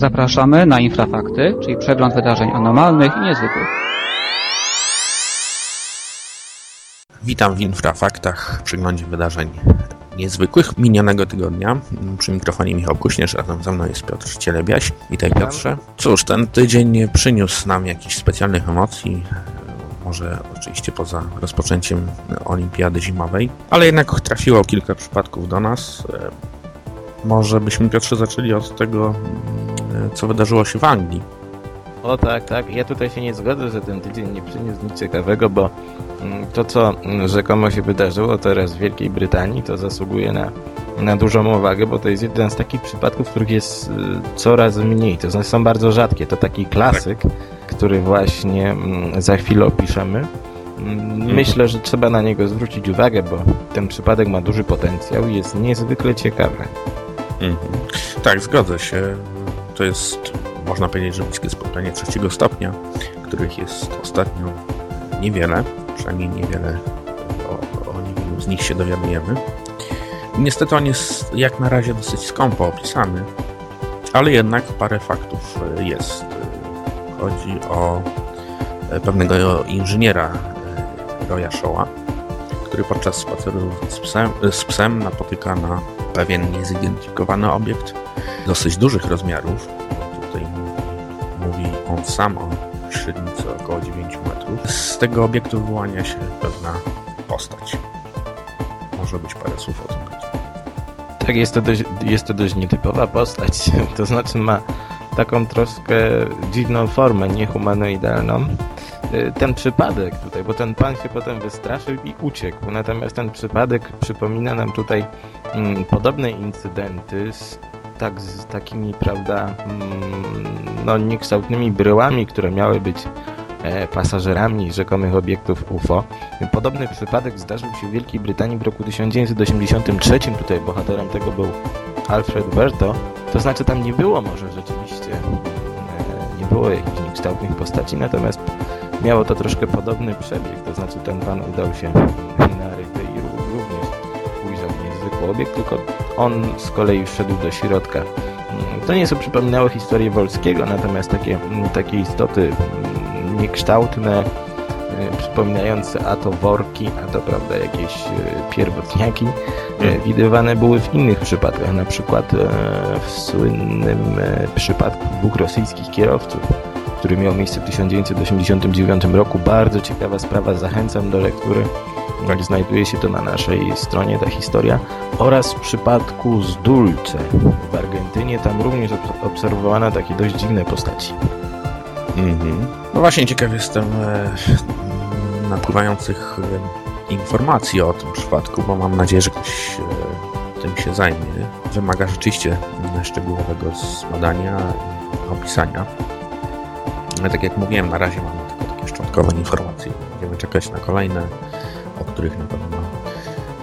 Zapraszamy na Infrafakty, czyli przegląd wydarzeń anormalnych i niezwykłych. Witam w Infrafaktach, przeglądzie wydarzeń niezwykłych minionego tygodnia. Przy mikrofonie Michał Kuśnierz, razem ze mną jest Piotr Cielebiaś. Witaj Piotrze. Cóż, ten tydzień nie przyniósł nam jakichś specjalnych emocji, może oczywiście poza rozpoczęciem olimpiady zimowej, ale jednak trafiło kilka przypadków do nas. Może byśmy Piotrze zaczęli od tego, co wydarzyło się w Anglii. O tak, tak. Ja tutaj się nie zgodzę, że ten tydzień nie przyniósł nic ciekawego, bo to, co rzekomo się wydarzyło teraz w Wielkiej Brytanii, to zasługuje na, na dużą uwagę, bo to jest jeden z takich przypadków, w których jest coraz mniej. To znaczy są bardzo rzadkie. To taki klasyk, który właśnie za chwilę opiszemy. Myślę, że trzeba na niego zwrócić uwagę, bo ten przypadek ma duży potencjał i jest niezwykle ciekawy. Mhm. Tak, zgodzę się. To jest, można powiedzieć, że bliskie spotkanie trzeciego stopnia, których jest ostatnio niewiele, przynajmniej niewiele o, o niewielu z nich się dowiadujemy. Niestety on jest jak na razie dosyć skąpo opisany, ale jednak parę faktów jest. Chodzi o pewnego inżyniera Roya Showa, który podczas spaceru z psem, z psem napotyka na pewien niezidentyfikowany obiekt dosyć dużych rozmiarów. Tutaj mówi on sam o średnicy około 9 metrów. Z tego obiektu wyłania się pewna postać. Może być parę słów o tym. Tak, jest to dość, jest to dość nietypowa postać. To znaczy ma taką troszkę dziwną formę, niehumanoidalną. Ten przypadek tutaj, bo ten pan się potem wystraszył i uciekł. Natomiast ten przypadek przypomina nam tutaj mm, podobne incydenty z, tak, z takimi, prawda, mm, no niekształtnymi bryłami, które miały być e, pasażerami rzekomych obiektów UFO. Podobny przypadek zdarzył się w Wielkiej Brytanii w roku 1983. Tutaj bohaterem tego był Alfred Berto. To znaczy tam nie było może rzeczywiście, e, nie było jakichś niekształtnych postaci, natomiast miało to troszkę podobny przebieg, to znaczy ten pan udał się na ryby i również ujrzał niezwykły obiekt, tylko on z kolei wszedł do środka. To nieco przypominało historię Wolskiego, natomiast takie, takie istoty niekształtne, przypominające a to worki, a to prawda jakieś pierwotniaki, widywane były w innych przypadkach, na przykład w słynnym przypadku dwóch rosyjskich kierowców, który miał miejsce w 1989 roku. Bardzo ciekawa sprawa, zachęcam do lektury. Tak. Znajduje się to na naszej stronie, ta historia. Oraz w przypadku z Dulce w Argentynie, tam również obserwowano takie dość dziwne postaci. Mhm. No właśnie ciekaw jestem e, napływających e, informacji o tym przypadku, bo mam nadzieję, że ktoś e, tym się zajmie. Wymaga rzeczywiście szczegółowego zbadania i opisania. Ale tak jak mówiłem, na razie mamy tylko takie szczątkowe informacje. Będziemy czekać na kolejne, o których na pewno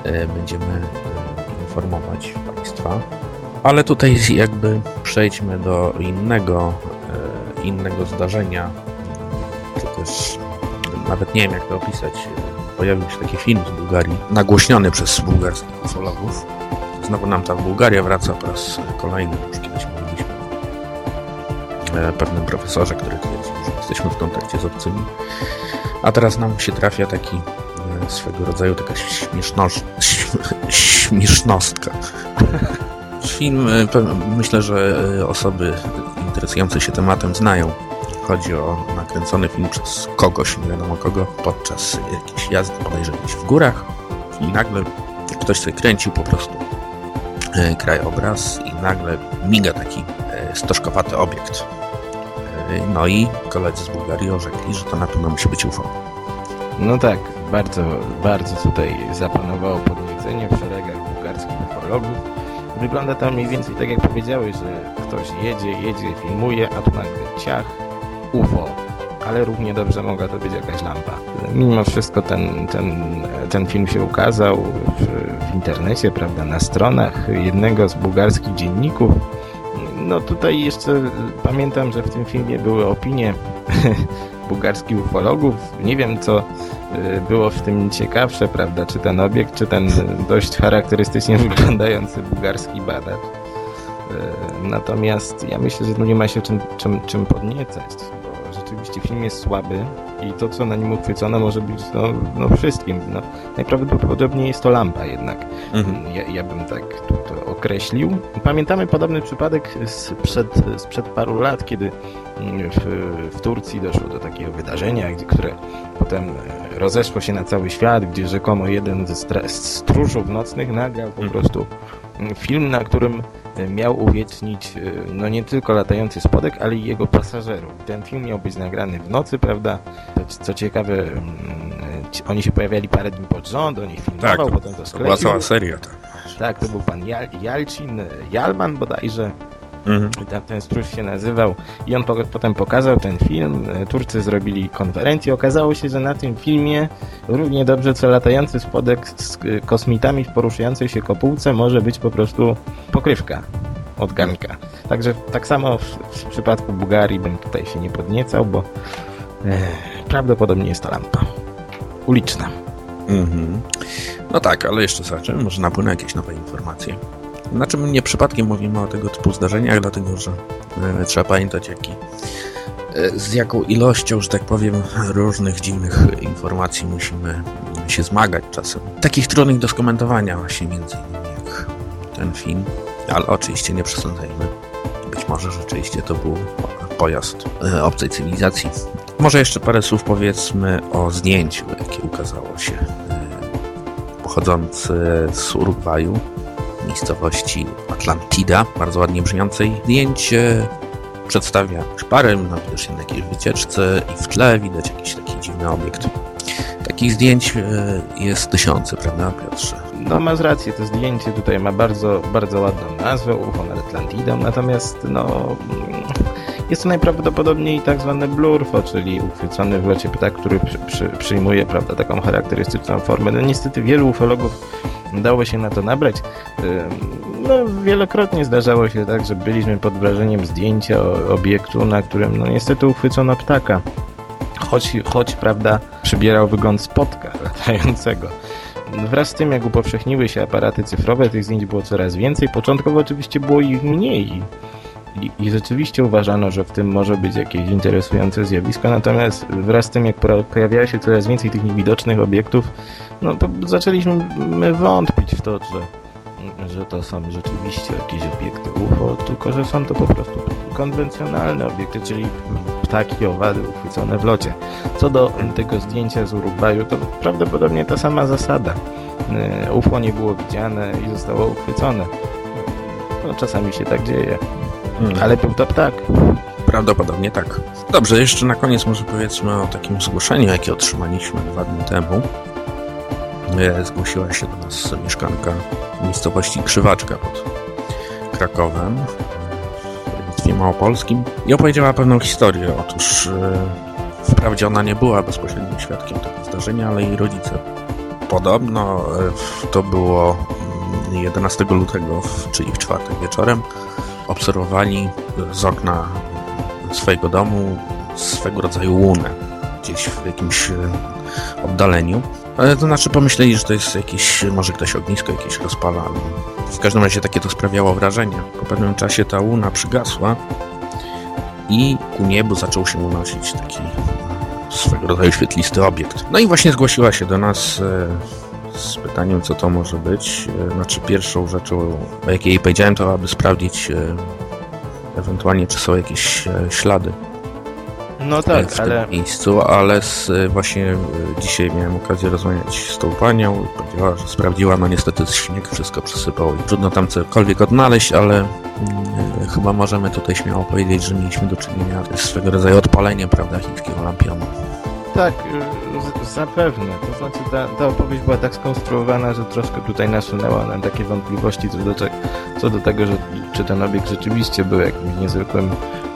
e, będziemy informować Państwa. Ale tutaj jakby przejdźmy do innego, innego zdarzenia. To też nawet nie wiem jak to opisać. Pojawił się taki film z Bułgarii, nagłośniony przez bułgarskich ufologów. Znowu nam ta Bułgaria wraca po raz kolejny, już kiedyś mówiliśmy o pewnym profesorze, który twierdzi, że jesteśmy w kontakcie z obcymi. A teraz nam się trafia taki swego rodzaju taka śmieszność, śmiesznostka. Film, myślę, że osoby interesujące się tematem znają. Chodzi o nakręcony film przez kogoś, nie wiadomo kogo, podczas jakiejś jazdy, podejrzewam w górach i nagle ktoś sobie kręcił po prostu krajobraz i nagle miga taki stożkowaty obiekt. No i koledzy z Bułgarii orzekli, że to na pewno musi być UFO. No tak, bardzo, bardzo tutaj zapanowało podniecenie w szeregach bułgarskich ufologów. Wygląda to mniej więcej tak jak powiedziałeś, że ktoś jedzie, jedzie, filmuje, a tu nagle ciach, UFO. Ale równie dobrze mogła to być jakaś lampa. Mimo wszystko ten, ten, ten film się ukazał w, w internecie, prawda, na stronach jednego z bułgarskich dzienników. No tutaj jeszcze pamiętam, że w tym filmie były opinie bułgarskich ufologów. Nie wiem, co było w tym ciekawsze, prawda, czy ten obiekt, czy ten dość charakterystycznie wyglądający bułgarski badacz. Natomiast ja myślę, że tu nie ma się czym, czym, czym podniecać, bo rzeczywiście film jest słaby i to, co na nim uchwycono, może być no, no wszystkim. No, najprawdopodobniej jest to lampa jednak. Mhm. Ja, ja bym tak to, to określił. Pamiętamy podobny przypadek sprzed, sprzed paru lat, kiedy mm, w, w Turcji doszło do takiego wydarzenia, które potem e, rozeszło się na cały świat, gdzie rzekomo jeden ze stróżów nocnych nagrał po Mhm. prostu mm, film, na którym e, miał uwiecznić e, no nie tylko latający spodek, ale i jego pasażerów. Ten film miał być nagrany w nocy, prawda? Co, ciekawe, mm, oni się pojawiali parę dni pod rząd, on ich filmował, Tak, to- potem to To sklecił. była cała seria. Tak. Tak, to był pan Jal Jalcin, Jalman bodajże, Mhm. ten, ten stróż się nazywał i on po, potem pokazał ten film, Turcy zrobili konferencję, okazało się, że na tym filmie równie dobrze co latający spodek z kosmitami w poruszającej się kopułce może być po prostu pokrywka od garnka. Także tak samo w, w przypadku Bułgarii bym tutaj się nie podniecał, bo e, prawdopodobnie jest to lampa uliczna. Mhm. No tak, ale jeszcze zobaczymy, może napłyną jakieś nowe informacje. Znaczy, my nie przypadkiem mówimy o tego typu zdarzeniach, dlatego że e, trzeba pamiętać, jaki, e, z jaką ilością, że tak powiem, różnych dziwnych informacji musimy się zmagać czasem. Takich trudnych do skomentowania właśnie między innymi jak ten film, ale oczywiście nie przesądzajmy. Być może rzeczywiście to był pojazd e, obcej cywilizacji. Może jeszcze parę słów powiedzmy o zdjęciu, jakie ukazało się e, pochodzące z Urugwaju, miejscowości Atlantida, bardzo ładnie brzmiącej. Zdjęcie przedstawia parę, no widocznie na jakiejś wycieczce i w tle widać jakiś taki dziwny obiekt. Takich zdjęć e, jest tysiące, prawda Piotrze? No masz rację, to zdjęcie tutaj ma bardzo, bardzo ładną nazwę, UFO nad Atlantidą, natomiast no mm, jest to najprawdopodobniej tak zwany blurfo, czyli uchwycony w locie ptak, który przy, przy, przyjmuje prawda, taką charakterystyczną formę. No niestety wielu ufologów dało się na to nabrać. No wielokrotnie zdarzało się tak, że byliśmy pod wrażeniem zdjęcia obiektu, na którym no niestety uchwycono ptaka. Choć, choć prawda, przybierał wygląd spotka latającego. Wraz z tym, jak upowszechniły się aparaty cyfrowe, tych zdjęć było coraz więcej. Początkowo oczywiście było ich mniej. I, I rzeczywiście uważano, że w tym może być jakieś interesujące zjawisko, natomiast wraz z tym, jak pojawiało się coraz więcej tych niewidocznych obiektów, no zaczęliśmy my wątpić w to, że, że to są rzeczywiście jakieś obiekty UFO, tylko że są to po prostu konwencjonalne obiekty, czyli ptaki, owady uchwycone w locie. Co do tego zdjęcia z Urugwaju, to prawdopodobnie ta sama zasada. E, UFO nie było widziane i zostało uchwycone. No, czasami się tak dzieje, ale był to ptak. Prawdopodobnie tak. Dobrze, jeszcze na koniec może powiedzmy o takim zgłoszeniu, jakie otrzymaliśmy dwa dni temu. E, Zgłosiła się do nas mieszkanka miejscowości Krzywaczka pod Krakowem w województwie małopolskim i opowiedziała pewną historię. Otóż e, wprawdzie ona nie była bezpośrednim świadkiem tego zdarzenia, ale jej rodzice podobno e, to było mm, 11 lutego, w- czyli w czwartek wieczorem, obserwowali z okna swojego domu swego rodzaju łunę gdzieś w jakimś e, oddaleniu. Ale to znaczy pomyśleli, że to jest jakieś, może ktoś ognisko jakieś rozpala. W każdym razie takie to sprawiało wrażenie. Po pewnym czasie ta łuna przygasła i ku niebu zaczął się unosić taki swego rodzaju świetlisty obiekt. No i właśnie zgłosiła się do nas e, z pytaniem, co to może być. E, Znaczy pierwszą rzeczą, o jakiej powiedziałem, to aby sprawdzić e, ewentualnie, czy są jakieś e, ślady No w tak, tym ale miejscu, ale z, właśnie dzisiaj miałem okazję rozmawiać z tą panią i powiedziała, że sprawdziła, no niestety śnieg wszystko przysypał i trudno tam cokolwiek odnaleźć, ale mm, chyba możemy tutaj śmiało powiedzieć, że mieliśmy do czynienia z swego rodzaju odpaleniem, prawda, chińskiego lampionu. Tak, y, zapewne. To znaczy ta, ta opowieść była tak skonstruowana, że troszkę tutaj nasunęła nam takie wątpliwości co do, co do tego, że czy ten obiekt rzeczywiście był jakimś niezwykłym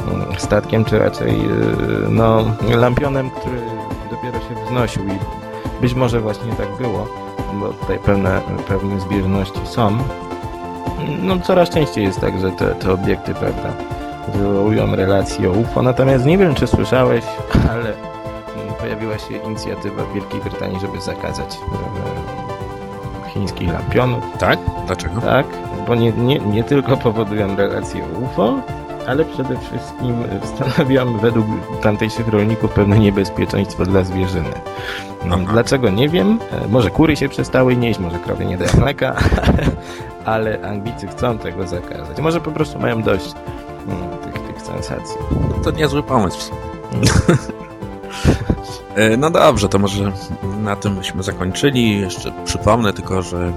mm, statkiem, czy raczej y, no, lampionem, który dopiero się wznosił i być może właśnie tak było, bo tutaj pewne, pewne zbieżności są. No coraz częściej jest tak, że te, te obiekty, prawda, wywołują relacje o UFO, natomiast nie wiem, czy słyszałeś, ale pojawiła się inicjatywa w Wielkiej Brytanii, żeby zakazać e, chińskich lampionów. Tak? Dlaczego? Tak, bo nie, nie, nie tylko powodują relacje UFO, ale przede wszystkim stanowią według tamtejszych rolników pewne niebezpieczeństwo dla zwierzyny. No, Aha. Dlaczego nie wiem, E, może kury się przestały nieść, może krowy nie dają mleka, ale Anglicy chcą tego zakazać. Może po prostu mają dość mm, tych, tych sensacji. To niezły pomysł. E, No dobrze, to może na tym byśmy zakończyli. Jeszcze przypomnę tylko, że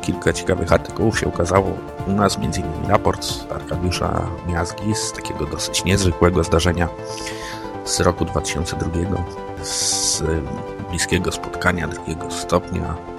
kilka ciekawych artykułów się ukazało u nas, innymi raport Arkadiusza Miazgi z takiego dosyć niezwykłego zdarzenia z roku 2002, z bliskiego spotkania drugiego stopnia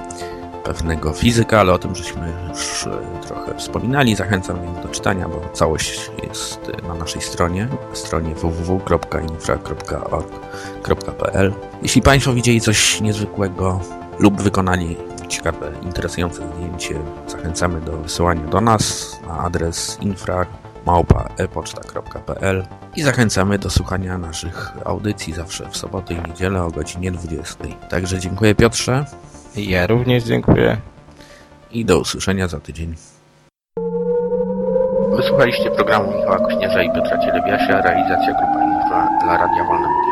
pewnego fizyka, ale o tym żeśmy już e, trochę wspominali. Zachęcam więc do czytania, bo całość jest e, na naszej stronie, stronie www.infra.org.pl. Jeśli Państwo widzieli coś niezwykłego lub wykonali ciekawe, interesujące zdjęcie, zachęcamy do wysyłania do nas na adres infra małpa.epoczta.pl i zachęcamy do słuchania naszych audycji zawsze w sobotę i niedzielę o godzinie 20. Także dziękuję Piotrze Ja również dziękuję. i do usłyszenia za tydzień. Wysłuchaliście programu Michała Kośnierza i Piotra Cielebiasia, realizacja Grupa Infra dla Radia Wolne Media.